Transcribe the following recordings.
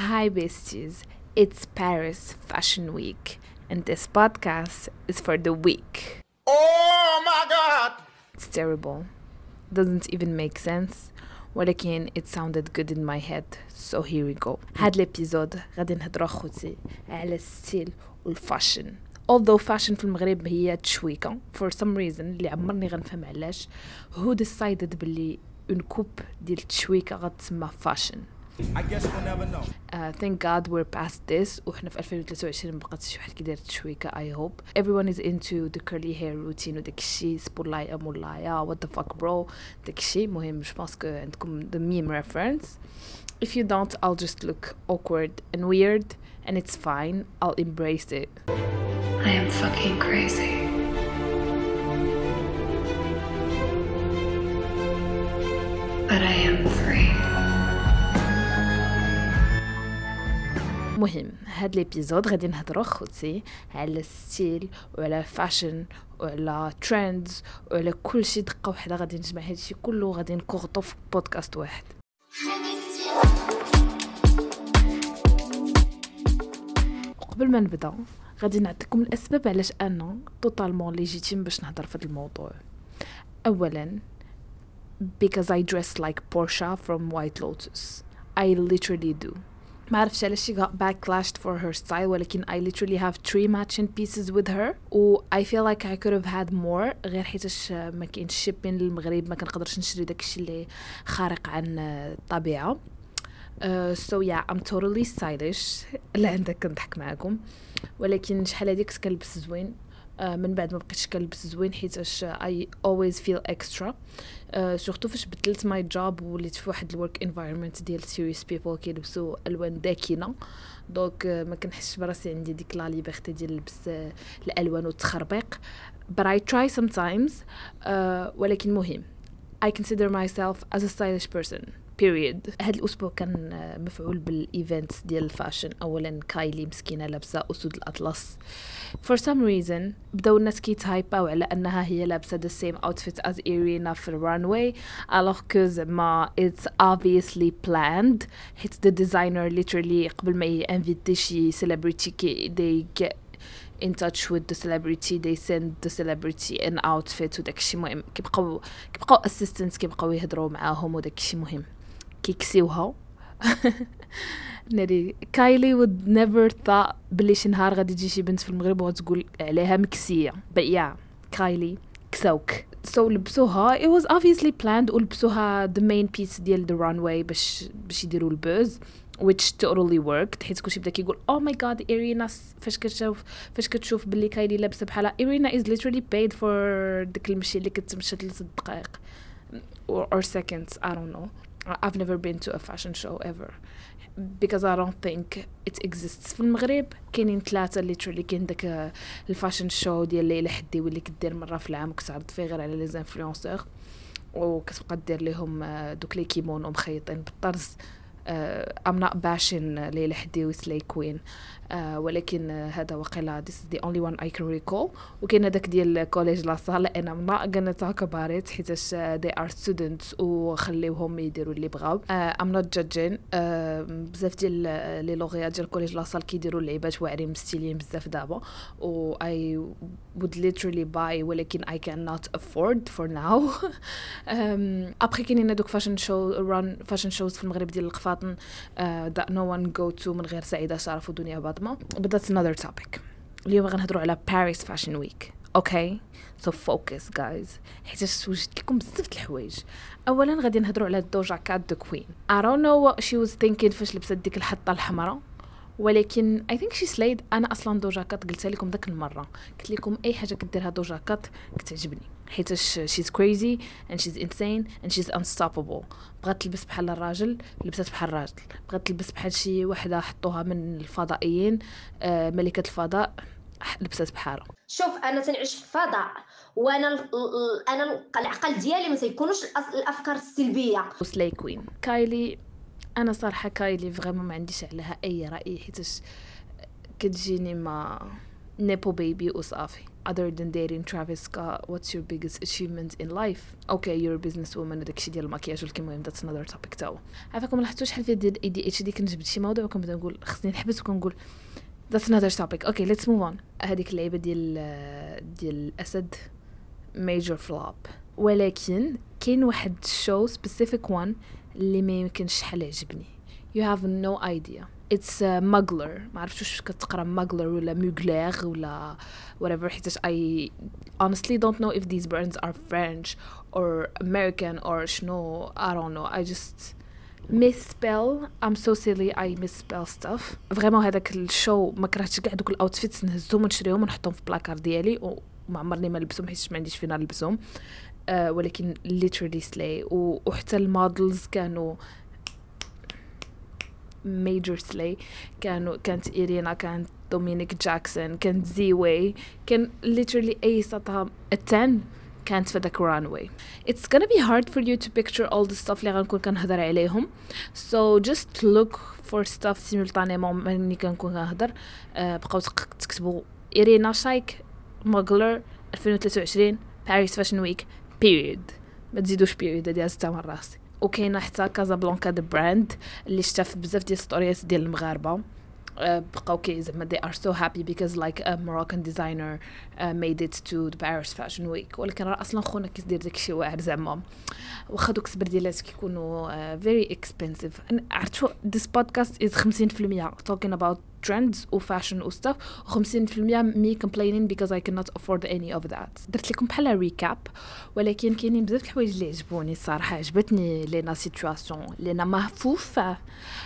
Hi, besties. It's Paris Fashion Week, and this podcast is for the week. Oh my god! It's terrible. Doesn't even make sense. ولكن it sounded good in my head so here we go هاد الابيزود غادي نهضروا اخوتي على الستيل والفاشن although fashion في المغرب هي تشويكة for some reason اللي عمرني غنفهم علاش who decided باللي اون كوب ديال التشويكة غتسمى fashion I guess we'll never know. Uh, thank God we're past this وحنا في 2023 مبقاتش شي واحد كيدير تشويكة I hope everyone is into the curly hair routine وداك الشي سبولايا مولايا what the fuck bro داك الشي مهم جو بونس كو عندكم the meme reference if you don't I'll just look awkward and weird and it's fine I'll embrace it I am fucking crazy. مهم. هاد ال épisode غادي نهضروا خوتي على ال style وعلى fashion وعلى trends وعلى كل شيء دقة وحدة غادي نجمع هادشي كله غادي نكوغطو في بودكاست واحد. قبل ما نبدأ غادي نعطيكم الأسباب علاش أنا totalement légitime باش نهضر في الموضوع. اولا because I dress like Portia from White Lotus. I literally do. ما عرفتش علاش she got backlashed for her style ولكن I literally have three matching pieces with her و I feel like I could have had more غير حيتاش ما كاينش شيبين للمغرب ما كنقدرش نشري داكشي اللي خارق عن الطبيعه Uh, so yeah I'm totally stylish لا عندك كنضحك معاكم ولكن شحال كنت كنلبس زوين uh, من بعد ما بقيتش كنلبس زوين حيتاش I always feel extra. surtout فاش بدلت my job وليت في واحد ال work environment ديال serious people كيلبسوا الوان داكنة. donc uh, ما كنحسش براسي عندي ديك la liberté ديال لبس uh, الألوان والتخربيق. But I try sometimes uh, ولكن مهم. I consider myself as a stylish person. Period. هاد الأسبوع كان مفعول بال events ديال ال fashion. اولا كايلي مسكينة لابسة أسود الأطلس. For some reason بداو الناس كيتهايباو على أنها هي لابسة the same outfit as Irina في ال runway alors que زعما it's obviously planned حيت the designer literally قبل ما ينفيتي شي celebrity كي they get in touch with the celebrity they send the celebrity an outfit وداكشي مهم. كيبقاو كيبقاو assistants كيبقاو يهضروا معاهم وداكشي مهم. كيكسيوها. ناري كايلي would never thought بلي شي نهار غادي تجي شي بنت في المغرب وغتقول عليها مكسية. Yeah كايلي كساوك. So لبسوها it was obviously planned ولبسوها the main piece ديال the runway باش باش يديروا البوز which totally worked حيت كلشي بدا كيقول oh my god إيرينا فاش كتشوف فاش كتشوف باللي كايلي لابسة بحالها؟ إيرينا is literally paid for ديك المشي اللي كتمشى ثلاث دقائق or, or seconds I don't know. I've never been to a fashion show ever. Because I don't think it exists. في المغرب كاينين ثلاثة literally كاين داك ال fashion show ديال ليلى حديوي اللي كدير مرة في العام وكتعرض فيه غير على les influenceurs وكتبقى دير لهم آه، دوك les kimonos ومخيطين بالطرز. Uh, I'm not bashing ليلى حديوي و slay queen uh, ولكن uh, هذا وقيلا this is the only one I can recall. وكاين هذاك ديال Collège LaSalle and I'm not gonna talk about it حيتاش they are students وخليوهم يديروا اللي بغاو. uh, I'm not judging. uh, بزاف ديال les lauréats ديال Collège LaSalle كيديروا اللعيبات واعرين مستيلين بزاف دابا. و I would literally buy ولكن I cannot afford for now. um, ابخي كاينين هذوك fashion show random fashion shows في المغرب ديال القفاطن uh, that no one go to من غير سعيدة شرف ودنيا باطمه but that's another topic. اليوم غنهضروا على Paris Fashion Week okay so focus guys حيت وجدت لكم بزاف د الحوايج. اولا غادي نهضروا على دوجا كات the queen I don't know what she was thinking فاش لبست ديك الحطة الحمراء. ولكن I think she slayed أنا أصلا دوجا كات قلتها لكم داك المرة. قلت لكم أي حاجة كديرها دوجا كات كتعجبني. حيتاش she's crazy and she's insane and she's unstoppable بغات تلبس بحال الراجل لبست بحال الراجل. بغات تلبس بحال شي وحدة حطوها من الفضائيين آه ملكة الفضاء لبست بحالها. شوف أنا تنعيش في الفضاء وأنا ال- أنا ال- العقل ديالي ما تيكونوش الأفكار السلبية. و slay queen. كايلي أنا صراحة كايلي vraiment ما عنديش عليها أي رأي حيتاش كتجيني ما نيبو بيبي وصافي other than dating Travis Scott what's your biggest achievement in life okay you're a businesswoman داكشي ديال المكياج ولكن المهم that's another topic تاو عافاكم لاحظتوا شحال فيا ديال ADHD كنجبد شي موضوع وكنبدا نقول خصني نحبس وكنقول that's another topic okay let's move on هذيك اللعيبه ديال ديال الاسد major flop ولكن كاين واحد show specific one اللي ما يمكنش شحال عجبني you have no idea a muggler. ما عرفتش واش كتقرأ muggler ولا mugler ولا whatever. حيتاش I honestly don't know if these brands are French or American or شنو I don't know. I just misspell. I'm so silly. I misspell stuff. vraiment هذاك ال show ما كرهتش كاع دوك ال outfits نهزهم ونشريهم ونحطهم في بلاكار ديالي. وما عمرني ما لبسهم حيت ما عنديش فين نلبسهم. آه ولكن literally slay. وحتى ال models كانوا major slay كانوا كانت إيرينا كانت دومينيك جاكسون كانت زي واي كان literally أي سطها 10 كانت في داك runway it's gonna be hard for you to picture all the stuff اللي غنكون كنهضر عليهم so just look for stuff simultanément ملي كنكون كنهضر بقاو تكتبوا إيرينا شايك ماغلر 2023 Paris Fashion Week period. ما تزيدوش period هادي هزتها من راسي. وكاينة حتى كازابلانكا the brand اللي في بزاف ديال ستوريات ديال المغاربة. آه، بقاو كي زعما they are so happy because like a Moroccan designer uh, made it to the Paris Fashion Week. ولكن راه أصلا خونا كيدير داكشي واعر زعما. واخا دوك السبرديلات كيكونوا uh, very expensive. أنا عرفتوا this podcast is 50% talking about trends و fashion و stuff. و 50% me complaining because I cannot afford any of that. درت لكم بحال recap ولكن كاينين بزاف الحوايج اللي عجبوني الصراحة. عجبتني لينا سيتواسيون لينا مهفوفه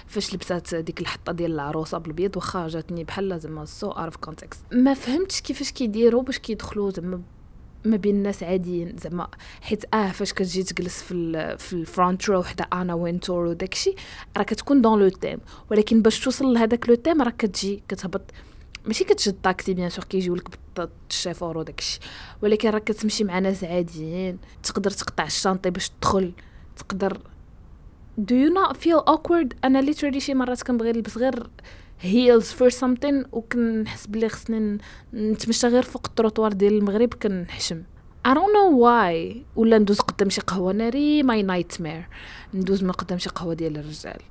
فاش لبسات ديك الحطة ديال العروسه بالبيض واخا جاتني بحال زعما so out of context ما فهمتش كيفاش كيديروا باش كيدخلوا زعما ما بين الناس عاديين. زعما حيت آه فاش كتجي تجلس في ال في ال front row حدا أنا وينتور وداكشي راه كتكون dans le thème ولكن باش توصل لهداك le thème راه كتجي كتهبط. ماشي كتشد طاكسي bien sûr كيجيو لك بالشيفور وداكشي ولكن راه كتمشي مع ناس عاديين تقدر تقطع الشانطي باش تدخل تقدر. Do you not feel awkward أنا literally شي مرات كنبغي نلبس غير heels for something وكنحس بلي خصني نتمشى غير فوق التروطوار ديال المغرب كنحشم. I don't know why ولا ندوز قدام شي قهوة ناري my nightmare ندوز من قدام شي قهوة ديال الرجال.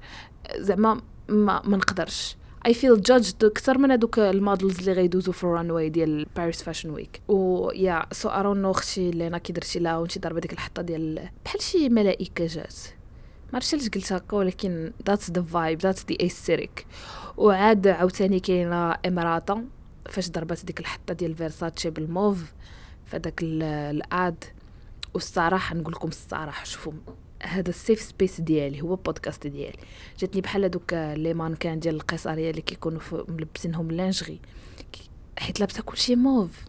زعما ما ما نقدرش. I feel judged أكثر من هذوك ال models اللي غيدوزو في ال runway ديال Paris Fashion Week و yeah so I don't know أختي اللي أنا كي درتي لها وانتي ضاربه ديك الحطة ديال بحال شي ملائكة جات. ما عرفتش علاش قلت هكا ولكن that's the vibe that's the aesthetic. وعاد عاوتاني كاينة امراتا فاش ضربات ديك الحطة ديال فيرساتشي بالموف فداك ال- ال ad والصراحة نقول لكم الصراحة شوفوا هذا ال safe space ديالي هو بودكاست ديالي. جاتني بحال هذوك les mannequins ديال القيصريه اللي كيكونوا ملبسينهم لانجري حيت لابسة كلشي موف.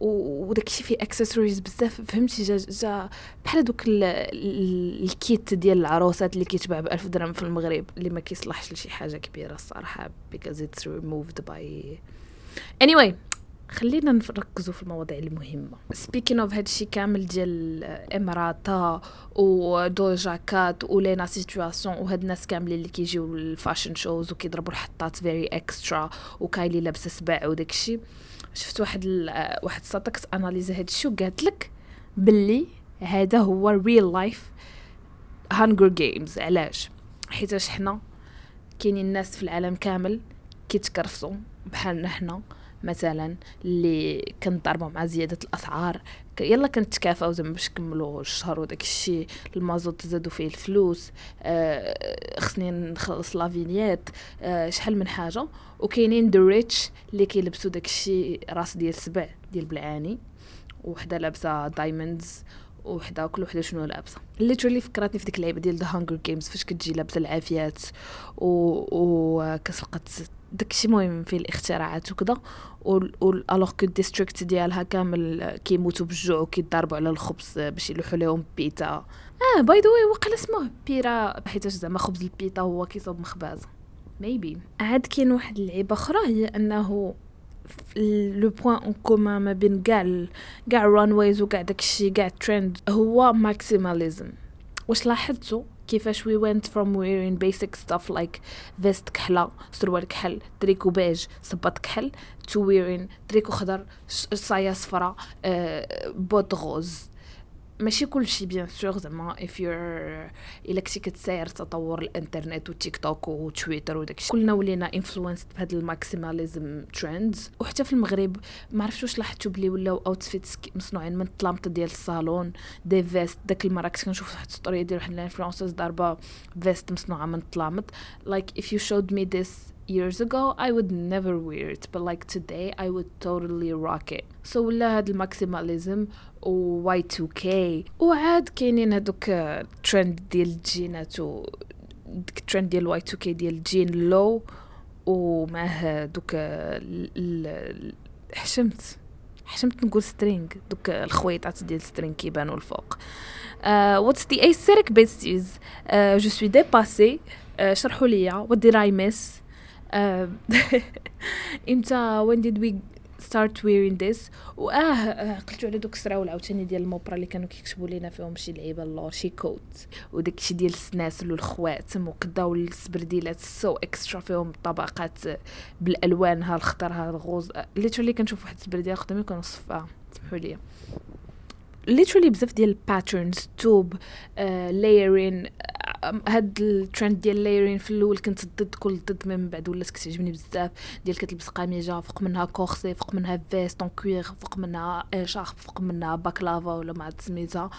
و- وداك الشيء فيه اكسسوارز بزاف. فهمتي؟ جا, جا بحال دوك ال- ال- ال kit ديال العروسات اللي كيتباع ب 1000 درهم في المغرب اللي ما كيصلحش لشي حاجة كبيرة الصراحة because it's removed by anyway خلينا نركزوا في المواضيع المهمة. Speaking of هادشي كامل ديال امراتا ودوجا كات ولينا سيتواسيون وهاد الناس كاملين اللي كيجيو لل fashion shows وكيضربوا الحطات very extra وكايلي لابسة سباع وداكشي شفت واحد ال... واحد صاتك اناليزا هادشي وقالت لك باللي هذا هو real life Hunger Games علاش؟ حيتاش حنا كاينين ناس في العالم كامل كيتكرفسوا بحالنا حنا. مثلا اللي كنضربوا مع زيادة الأسعار. يلا كنتكافاو زعما باش نكملوا الشهر وداك الشيء. المازوت زادوا فيه الفلوس. آه خصني نخلص la vignette آه شحال من حاجة. وكاينين the rich اللي كيلبسوا داك الشيء راس ديال سبع ديال بالعاني. وحدة لابسة diamonds وحدة كل وحدة شنو لابسة. Literally فكرتني في ديك اللعيبة ديال The Hunger Games فاش كتجي لابسة العافيات. و, و... كتلقى داكشي مهم فيه الاختراعات وكذا الوغ كو الديستريكت ديالها كامل كيموتوا بالجوع وكيضربوا على الخبز باش يلوحوا لهم بيتا آه باي ذا واي وقيلا اسمه بيرا حيتاش زعما خبز البيتا هو كيصوب مخبازه ميبي عاد كاين واحد اللعيبة أخرى هي أنه لو بوين اون كومان ما بين كاع كاع الرانويز وكاع داكشي كاع الترند هو ماكسيماليزم واش لاحظتوا كيفاش we went from wearing basic stuff like vest كحلة سروال كحل تريكو بيج صباط كحل to wearing تريكو خضر صاية صفرا آه، bottes roses. ماشي كل شيء bien sûr زعما if you're إلا كنتي كتساير تطور الإنترنت والتيك توك وتويتر وداكشي كلنا ولينا influenced بهاد ال maximalism trends وحتى في المغرب ما عرفتش واش لاحظتوا بلي ولاو outfits مصنوعين من الطلامط ديال الصالون des vestes داك المرة كنت كنشوف واحد story ديال واحد ال influencers ضاربة veste مصنوعة من الطلامط. Like if you showed me this years ago I would never wear it. But like today I would totally rock it. So ولا هاد ال maximalism و Y2K وعاد كاينين هادوك ترند ديال ال jeanات و ديك الترند ديال Y2K ديال ال jean low ومعاه دوك ال- حشمت حشمت نقول string دوك الخويطات ديال string كيبانوا الفوق. aesthetic besties uh, je suis dépassée uh, شرحوا what did I miss uh, إمتى when did we start wearing this. واه آه، قلتوا على دوك السراول عاوتاني ديال الموبرا اللي كانوا كيكتبوا لينا فيهم شي لعيبة اللور شي quote وداك الشيء ديال السناسل والخواتم وكداو السبرديلات so extra فيهم طبقات بالألوان ها الخضر ها ال rose. Literally كنشوف واحد السبرديلة قدامي كنوصفها سمحوا لي. Literally بزاف ديال ال patterns top layering هاد الترند ديال layering في الأول كنت ضد كل ضد من بعد ولات كتعجبني بزاف. ديال كتلبس قميجة فوق منها كورسي فوق منها veste en cuir فوق منها شارب فوق منها balaclava ولا ما عرفت سميتها.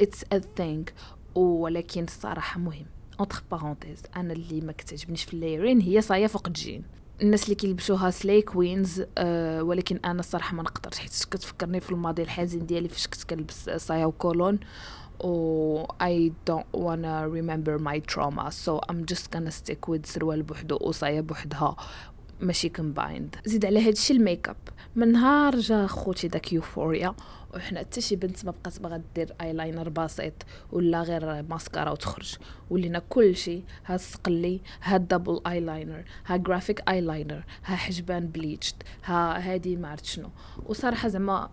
It's a thing ولكن الصراحة مهم. Entre parenthèses أنا اللي ما كتعجبنيش في ال layering هي صاية فوق الجين. الناس اللي كيلبسوها slay queens أه ولكن أنا الصراحة ما نقدرش حيت كتفكرني في الماضي الحزين ديالي فاش كنت كنلبس صاية و collant. و I don't wanna remember my trauma so I'm just gonna stick with سروال بوحدو وصايه بوحدها. ماشي combined زيد على هادشي الميك اب من نهار جا خوتي داك Euphoria وحنا حتى شي بنت ما بقات باغا دير ايلاينر بسيط ولا غير ماسكارا وتخرج. ولينا كلشي ها السقلي ها ال double eyeliner ها graphic eyeliner ها حجبان bleached ها هادي ما عرفت شنو. وصراحة زعما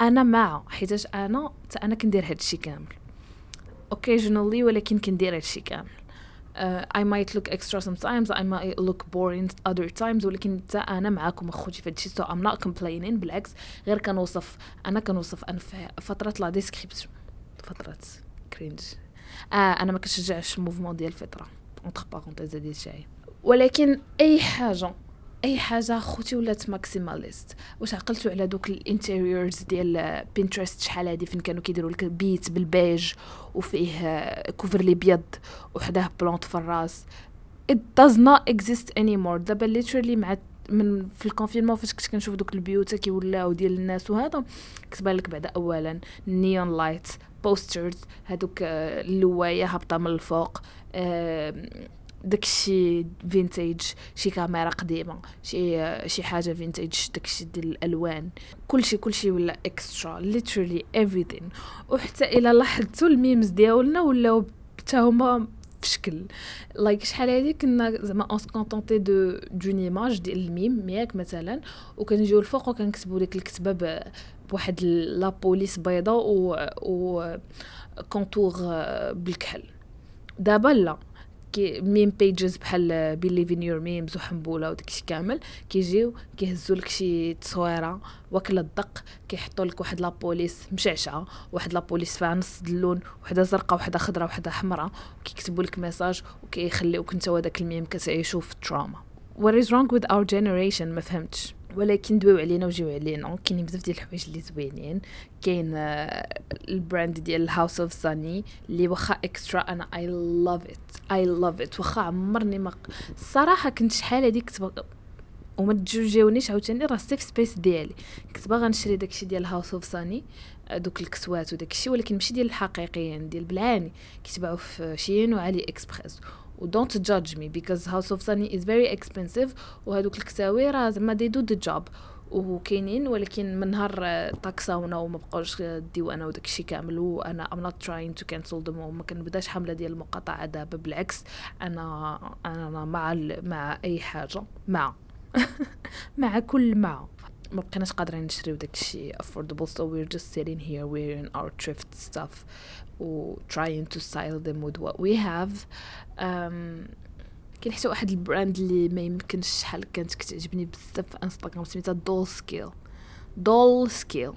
أنا مع حيتاش أنا حتى أنا كندير هادشي كامل. occasionally ولكن كندير هادشي كامل. uh, I might look extra sometimes I might look boring other times ولكن حتى أنا معاكم أخوتي في هادشي so I'm not complaining بالعكس. غير كنوصف أنا كنوصف أنا في فترة la description فترة cringe آه أنا ما كنشجعش mouvement ديال الفطرة entre parenthèses هادي الشيء ولكن أي حاجة أي حاجة خوتي ولات maximalist. واش عقلتوا على دوك ال interiors ديال بينترست شحال هادي فين كانوا كيديروا لك بيت بالبيج وفيه couvre-lit بيض وحداه plante في الراس. It does not exist anymore. دابا literally مع من في ال confinement فاش كنت كنشوف دوك البيوت كيولاو ديال الناس وهذا كتبان لك بعدا اولا neon light posters هادوك آه، اللواية هابطة من الفوق داكشي vintage شي كاميرا قديمة شي شي حاجة vintage داكشي ديال الألوان. كلشي كلشي ولا extra literally everything. وحتى إلى لاحظتوا ال memes ديالنا ولاو حتى هما في شكل لايك شحال هادي كنا زعما اون كونتونتي دو دون ايماج ديال الميم ياك مثلا وكنجيو الفوق وكنكتبوا ديك الكتابه ب- بواحد لا بوليس بيضاء و, و كونتور بالكحل. دابا لا. كي ميم بيجز بحال بيليف ان يور ميمز وحنبولة وداكشي كامل كيجيو كيهزوا لك شي تصويرة واكلة الدق كيحطوا لك واحد لابوليس مشعشعة واحد la police فيها نص اللون وحدة زرقاء وحدة خضراء وحدة حمراء وكيكتبوا لك message وكيخليوك انت وداك الميم كتعيشوا في ال trauma. What is wrong with our generation ما فهمتش. ولكن دواو علينا وجيو علينا. كاينين بزاف ديال الحوايج اللي زوينين. كاين آه، ال brand ديال House of Sunny اللي واخا extra أنا I love it I love it واخا عمرني ما الصراحه كنت شحال هادي كنت وما تjugerيونيش عاوتاني راه ال safe space ديالي. كنت باغا نشري داكشي ديال House of Sunny دوك الكسوات وداكشي ولكن ماشي ديال الحقيقيين ديال بالعاني كيتباعوا في Shein و AliExpress. و don't judge me because House of Sunny is very expensive. وهادوك الكساوي راه زعما they do the job. وكاينين ولكن من نهار آه، طاكساونا وما بقاوش الديوانه وداك الشيء كامل. وأنا I'm not trying to cancel them. وما كنبداش حملة ديال المقاطعة دابا بالعكس أنا أنا مع ال- مع أي حاجة. مع. مع كل مع. ما بقيناش قادرين نشريو داكشي affordable. So we're just sitting here. Wearing our thrift stuff. و trying to style them with what we have. um, كاين حتى واحد ال brand اللي ما يمكنش شحال كانت كتعجبني بزاف في انستغرام سميتها Dolls Kill Dolls Kill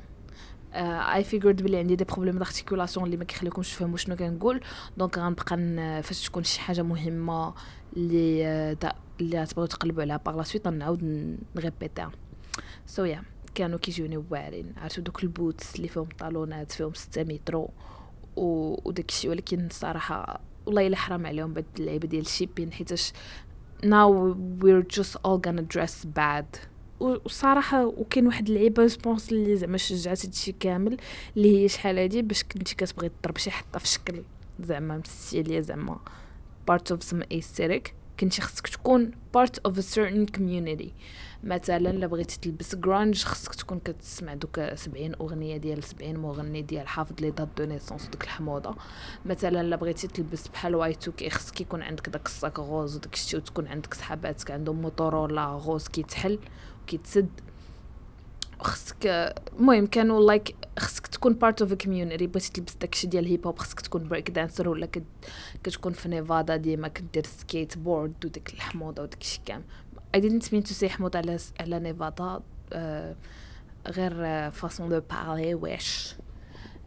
اي فيغورد بلي عندي des problèmes d'articulation اللي ما كيخليكمش تفهموا شنو كنقول. donc غنبقى فاش تكون شي حاجة مهمة اللي آه، اللي تبغيو تقلبوا عليها par la suite نعاود ن- نغيبيتيها so يا كانوا كيجوني واعرين. عرفتوا دوك ال boots اللي فيهم طالونات فيهم 6 مترو و... وداك الشيء ولكن الصراحه والله إلا حرام عليهم بهاد اللعيبة ديال ال shipping حيتاش now we're just all gonna dress bad. وصراحة وكاين واحد اللعيبة سبونس اللي زعما شجعت هادشي كامل اللي هي شحال هادي باش كنتي كتبغي تضرب شي حطة في شكل زعما مستيليه زعما part of some aesthetic. كنتي خصك تكون part of a certain community. مثلا إلا بغيتي تلبس grunge خصك تكون كتسمع دوك 70 أغنية ديال 70 مغني ديال حافظ les dates de naissance وديك الحموضة. مثلا إلا بغيتي تلبس بحال Y2K خصك يكون عندك داك الصاك rose وداك الشيء وتكون عندك صحاباتك عندهم Motorola rose كيتحل وكيتسد. خصك المهم كانوا like خصك تكون part of community بغيتي تلبس داكشي ديال الهيب هوب خصك تكون breakdancer ولا كت... كتكون في نيفادا ديما كدير سكيت بورد وديك الحموضة وداك الشيء كامل. I didn't mean to say حموض على س- على نيفادا آه غير façon de parler واش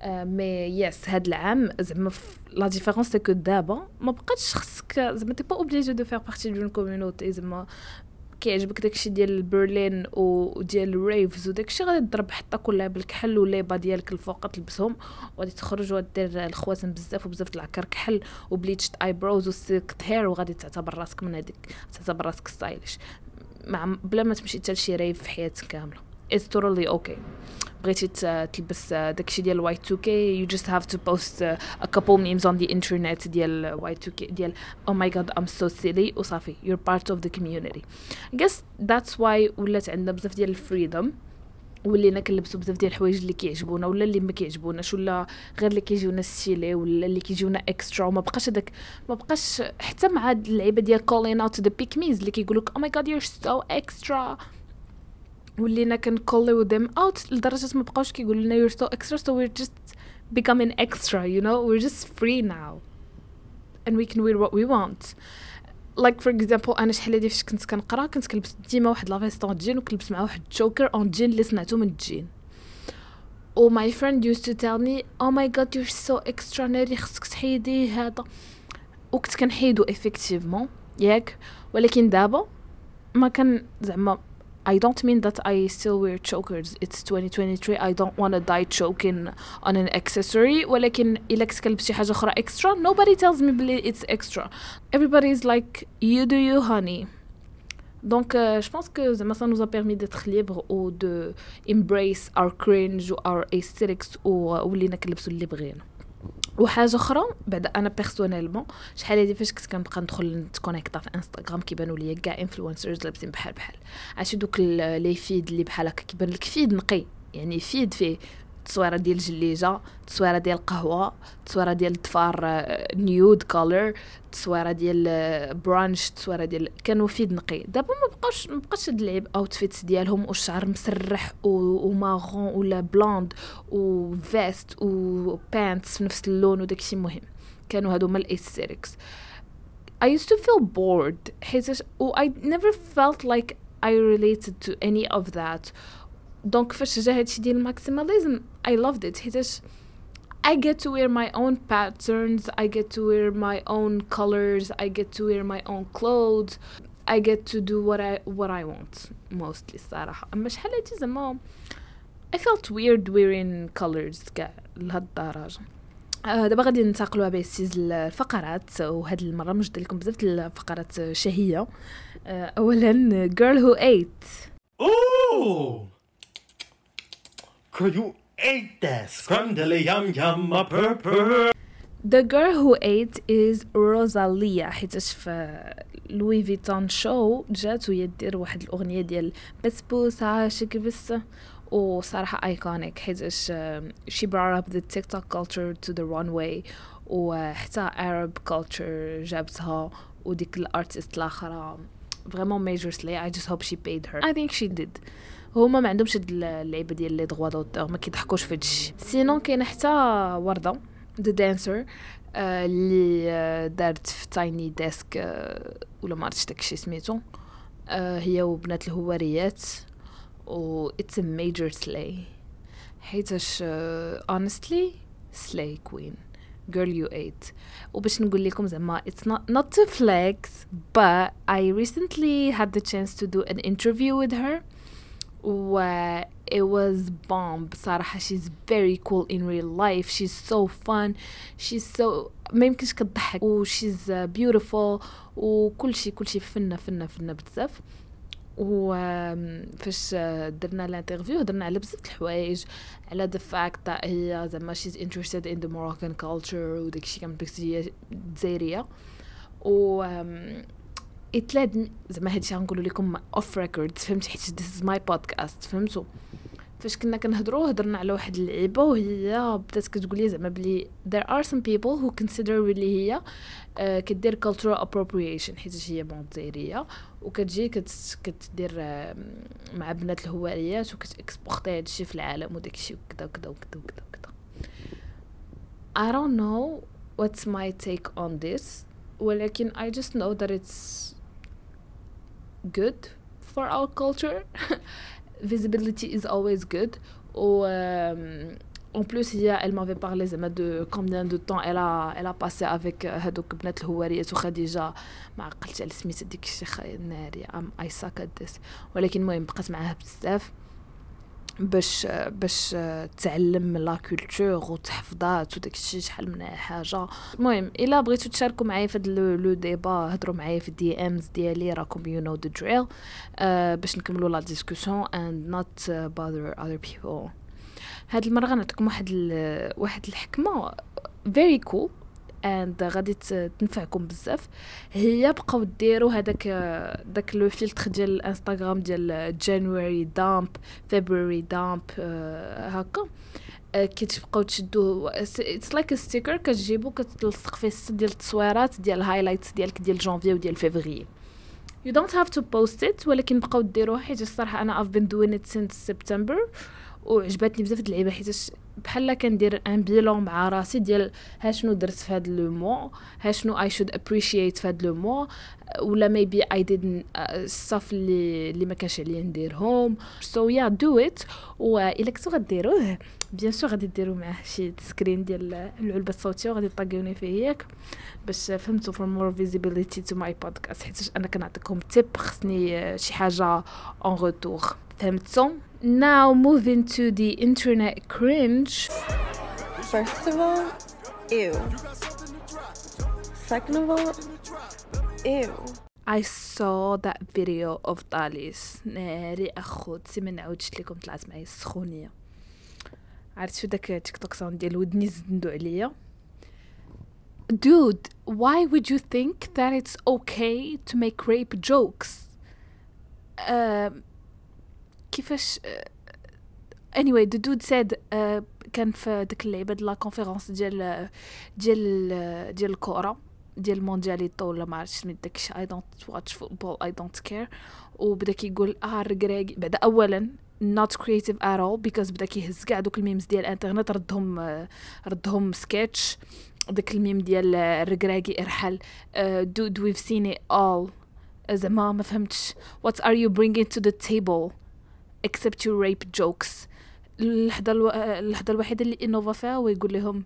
mais yes هاد العام زعما ف- la différence c'est que دابا ما بقاتش خصك زعما t'es pas obligé de faire partie d'une community زعما كيعجبك داكشي ديال برلين وديال ال raves وداكشي غادي تضرب حتى كلها بالكحل وليبا ديالك الفوق تلبسهم وغادي تخرج ودير الخواتم بزاف وبزاف د العكر كحل و bleached eyebrows و slicked hair وغادي تعتبر راسك من هذيك تعتبر راسك stylish مع بلا ما تمشي حتى لشي rave في حياتك كاملة. It's totally okay. بغيتي تلبس آه، داكشي ديال Y2K you just have to post uh, a couple memes on the internet ديال Y2K ديال oh my god I'm so silly وصافي you're part of the community. I guess that's why ولات عندنا بزاف ديال ال freedom ولينا كنلبسوا بزاف ديال الحوايج اللي كيعجبونا ولا اللي ما كيعجبوناش ولا غير اللي كيجيونا stylé ولا اللي كيجيونا extra وما بقاش هذاك ما بقاش حتى مع هاد اللعيبة ديال calling out the pick me's اللي كيقولوك oh my god you're so extra. ولينا كن call يو them out لدرجة ما بقاوش كيقولوا لنا you're so extra so we're just becoming extra you know? We're just free now. And we can wear what we want. Like for example أنا شحال هادي فاش كنت كنقرأ كنت كنلبس ديما واحد la veste en jean وكنلبس معاه واحد choker en jean اللي صنعته من الجين. و my friend used to tell me oh my god you're so extra ناري خصك تحيدي هذا. وكنت كنحيدو effectivement ياك. ولكن دابا ما كان زعما I don't mean that I still wear chokers. It's 2023. I don't want to die choking on an accessory. ولكن إلا كنت كنلبس شي حاجة أخرى extra, nobody tells me بلي it's extra. Everybody is like, you do you, honey. Donc, euh, je pense que زعما ça nous a permis d'être libres ou de embrace our cringe ou our aesthetics و ولينا كنلبسوا اللي بغينا. وحاجة أخرى بعد أنا personnellement شحال هادي فاش كنت كنبقى ندخل نتكونيكتا في انستغرام كيبانوا ليا كاع influencers لابسين بحال بحال. عرفتي دوك لي feed اللي بحال هكا كيبان لك feed نقي. يعني feed فيه تصويرة ديال الجليجة تصويرة ديال القهوة تصويرة ديال الضفار nude color تصويرة ديال آه، brunch تصويرة ديال كانوا feed نقي دابا ما بقاوش ما بقاش هاد اللعيب outfits ديالهم والشعر مسرح و marron ولا blond و veste و pants في نفس اللون وداكشي مهم. كانوا هادو هما ال aesthetics I used to feel bored حيت و I never felt like I related to any of that. donc فاش جا هادشي ديال ال maximalism I loved it حيتاش I get to wear my own patterns, I get to wear my own colors, I get to wear my own clothes, I get to do what I what I want mostly صراحة أما شحال هادي زعما I felt weird wearing colors كاع لهالدرجة آه دابا غادي ننتقلوا بيسيز الفقرات وهاد المرة مش لكم بزاف الفقرات الشهية أولا girl who ate. أوه Girl, you ate that scrumdiddly yum yum a purr. The girl who ate is Rosalia حيتاش في Louis Vuitton show جات وهي دير واحد الاغنيه ديال بسبوسه شكبس وصراحه iconic حيتاش um, she brought up the TikTok culture to the runway وحتى Arab culture جابتها وديك ال artist الاخرى vraiment major slay I just hope she paid her I think she did هما ما عندهمش هاد اللعيبة ديال les droits d'auteur ما كيضحكوش في هادشي sinon كاينة حتى وردة the dancer اللي آه، دارت في Tiny Desk آه، ولا ما عرفتش داكشي سميتو. آه، هي وبنات الهواريات و it's a major slay حيتاش honestly slay queen. Girl you ate. وباش نقول لكم زعما it's not not to flex but I recently had the chance to do an interview with her. و it was bomb. بصراحة she's very cool in real life. She's so fun. She's so ما يمكنش كتضحك. و she's uh, beautiful. وكل شيء كل شيء فنة فنة فنة بزاف. و um, فاش درنا ال interview هضرنا على بزاف الحوايج. على the fact that هي زعما she's interested in the Moroccan culture وداكشي كامل داكشي هي جزائرية اتلاد زعما هادشي غنقولو لكم off record فهمتي؟ حيت this is my podcast فهمتو؟ فاش كنا كنهضروا هضرنا على واحد اللعيبة وهي بدات كتقول لي زعما بلي there are some people who consider بلي هي آه كدير cultural appropriation حيت هي born جزائريه وكتجي كت كتدير آه مع بنات الهواريات وكتإكسبورتي هادشي في العالم وداكشي وكذا وكذا وكذا وكذا وكذا I don't know what's my take on this ولكن I just know that it's good for our culture visibility is always good ou euh, en plus a elle m'avait parlé de combien de temps elle a elle a passé avec هذوك بنات الهواريات وخديجه ما عقلتش على سميت ديك الشيخ ناري um I suck at this ولكن المهم بقات معاها بزاف باش باش تعلم la culture وتحفظات وداك الشيء شحال من حاجة. المهم إلا بغيتو تشاركوا معايا في le débat هضروا معايا في ال DMs ديالي راكم you know the drill باش نكملوا la discussion and not bother other people. هاد المرة غنعطيكم واحد ال... واحد الحكمة. Very cool. and غادي تنفعكم بزاف. هي بقاو ديروا هذاك داك le filtre ديال الانستغرام ديال January dump February dump هكا. كتبقاو تشدوا it's like sticker كتجيبو كتلصق فيه ست ديال التصويرات ديال ال highlights ديالك ديال جانفي وديال فيفري you don't have to post it ولكن بقاو ديروها حيت الصراحة أنا I've been doing it since September. وعجبتني بزاف د اللعيبة حيت بحال كندير un bilan مع راسي ديال ها شنو درت في هذا le mois ها شنو I should appreciate في هذا le mois ولا maybe I did stuff اللي اللي ما كانش عليا نديرهم. so yeah do it وإلا كنتو غديروه bien sûr غادي ديروا معاه شي screen ديال العلبة الصوتية وغادي طاقيوني فيه ياك باش فهمتوا for more visibility to my podcast حيت أنا كنعطيكم tip خصني شي حاجة اون روتور فهمتوا now moving to the internet cringe First of all, ew. Second of all, ew. I saw that video of Dalis ناري اخوت سي ما نعاودش لكم طلعت معايا السخونيه عرفتوا داك تيك توك ساوند ديال ودني زندو عليا dude why would you think that it's okay to make rape jokes uh, كيفاش anyway the dude said uh, كان في ديك اللعيبه ديال la conférence ديال ديال ديال الكره ديال الموندياليتو ولا ما عرفتش سميت داكشي I don't watch football I don't care وبدا كيقول آه الركراكي بعدا اولا not creative at all because بدا كيهز كاع دوك ال memes ديال الإنترنت ردهم ردهم سكتش داك الميم ديال الركراكي ارحل دود we've seen it all. زعما ما فهمتش. What are you bringing to the table? Except your rape jokes. اللحظه ألو... اللحظه الوحيدة اللي انوفا فيها هو يقول لهم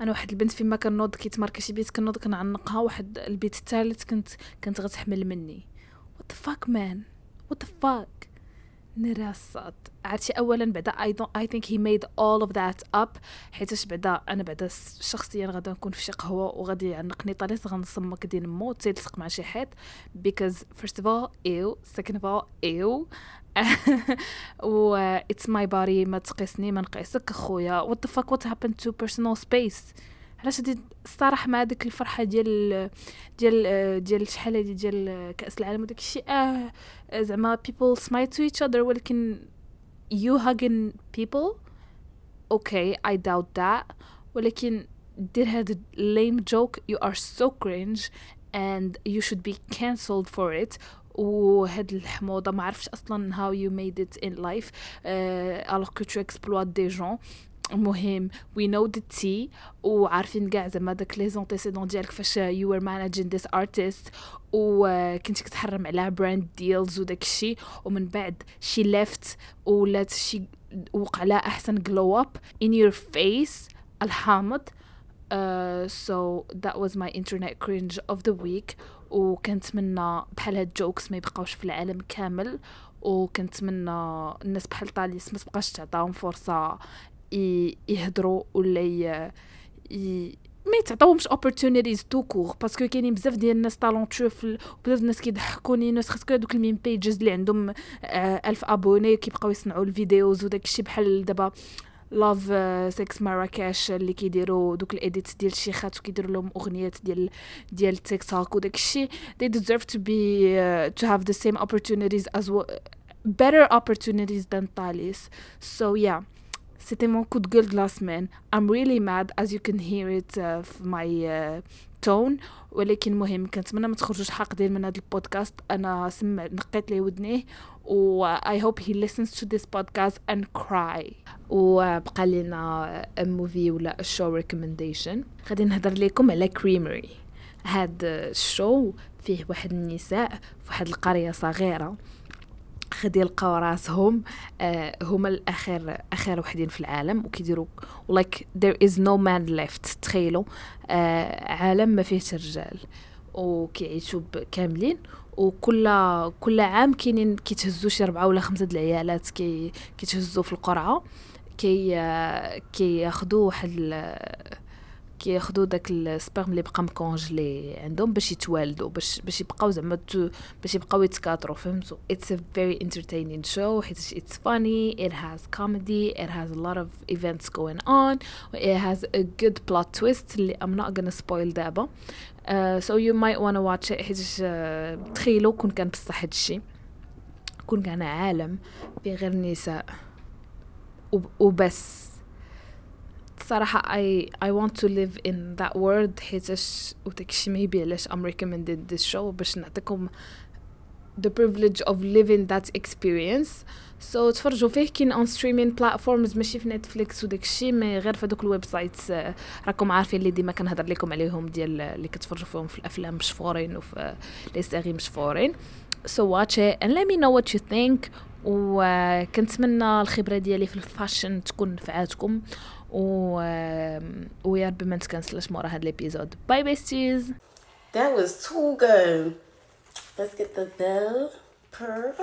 أنا واحد البنت فيما كنوض كيتماركا شي بيت كنوض كنعنقها واحد البيت الثالث كنت كانت غتحمل مني. What the fuck man? What the fuck? نراسات عرفتي اولا بعدا I think he made all of that up حيتاش بعدا أنا بعدا شخصيا غادا نكون في شي قهوة وغادي يعنقني طريس غنصمك دين مو تيلصق مع شي حيط. Because first of all ew. Second of all ew. و it's my body ما تقيسني ما نقيسك اخويا what the fuck what happened to personal space? علاش الصراحه مع ديك الفرحه ديال ديال ديال شحال هادي ديال كاس العالم وداك الشيء آه زعما people smile to each other ولكن you hugging people okay I doubt that ولكن دير هاد lame joke you are so cringe and you should be cancelled for it وهاد الحموضه ما عرفتش أصلا how you made it in life uh, alors que tu exploites des gens المهم we know the tea. وعارفين كاع زعما داك لي زونتيسيدون ديالك فاش you were managing this artist. وكنتي كتحرم على براند ديلز وداك الشيء ومن بعد she left ولات شي وقع لها أحسن glow up in your face. الحامض. Uh, so that was my internet cringe of the week. وكنتمنى بحال هاد jokes ما يبقاوش في العالم كامل. وكنتمنى الناس بحال طاليس ما تبقاش تعطاهم فرصة يهضروا ولا ي... ي... ما يتعطاوهمش opportunities tout court parce que كاينين بزاف ديال الناس ال- بزاف الناس كيضحكوني ناس خاصك هذوك ال meme pages اللي عندهم آه، ألف abonné كيبقاو يصنعوا ال videos وداك الشيء بحال دابا لاف سكس مراكش اللي كيديروا دوك ال edits ديال الشيخات وكيديروا لهم أغنيات ديال ديال تيك توك وداك الشيء they deserve to be uh, to have the same opportunities as well better opportunities than Thalys. So yeah. C'était mon coup de gueule de la semaine. I'm really mad as you can hear it uh, في my uh, tone ولكن مهم كنتمنى ما تخرجوش حاقدين من هذا البودكاست أنا سمع نقيت ليه ودنيه و I hope he listens to this podcast and cry وبقى لنا movie ولا a show recommendation غادي نهضر لكم على creamery هاد الشو فيه واحد النساء في واحد القرية صغيرة غادي يلقاو راسهم آه هما الآخر اخر وحدين في العالم وكيديروا like there is no man left تخيلوا عالم ما فيهش رجال وكيعيشوا كاملين وكل كل عام كاينين كيتهزوا شي ربعة ولا خمسة د العيالات كي كيتهزوا في القرعة كي آه، كياخذوا واحد كياخذوا داك السبرم اللي بقى مكونجلي عندهم باش يتوالدوا باش باش يبقاو زعما باش يبقاو يتكاثروا فهمتوا it's a very entertaining show حيت it's funny it has comedy it has a lot of events going on it has a good plot twist اللي I'm not gonna spoil دابا. You might wanna watch it حيت uh, تخيلوا كون كان بصح هادشي كون كان عالم فيه غير نساء وب- وبس صراحة I I want to live in that world. حيتاش وداكشي maybe علاش I'm recommended this show باش نعطيكم the privilege of living that experience. So تفرجوا فيه كاين on streaming platforms ماشي في نتفليكس وداكشي mais غير في هذوك ال websites آه، راكم عارفين اللي ديما كنهضر لكم عليهم ديال اللي كتفرجوا فيهم في الأفلام مشفورين وفي les séries مشفورين so watch it and let me know what you think. وكنتمنى الخبرة ديالي في ال fashion تكون نفعاتكم. و ويا ربي ما نتكنسلش مورا هاد ال episode bye besties That was too good. Let's get the bell purr.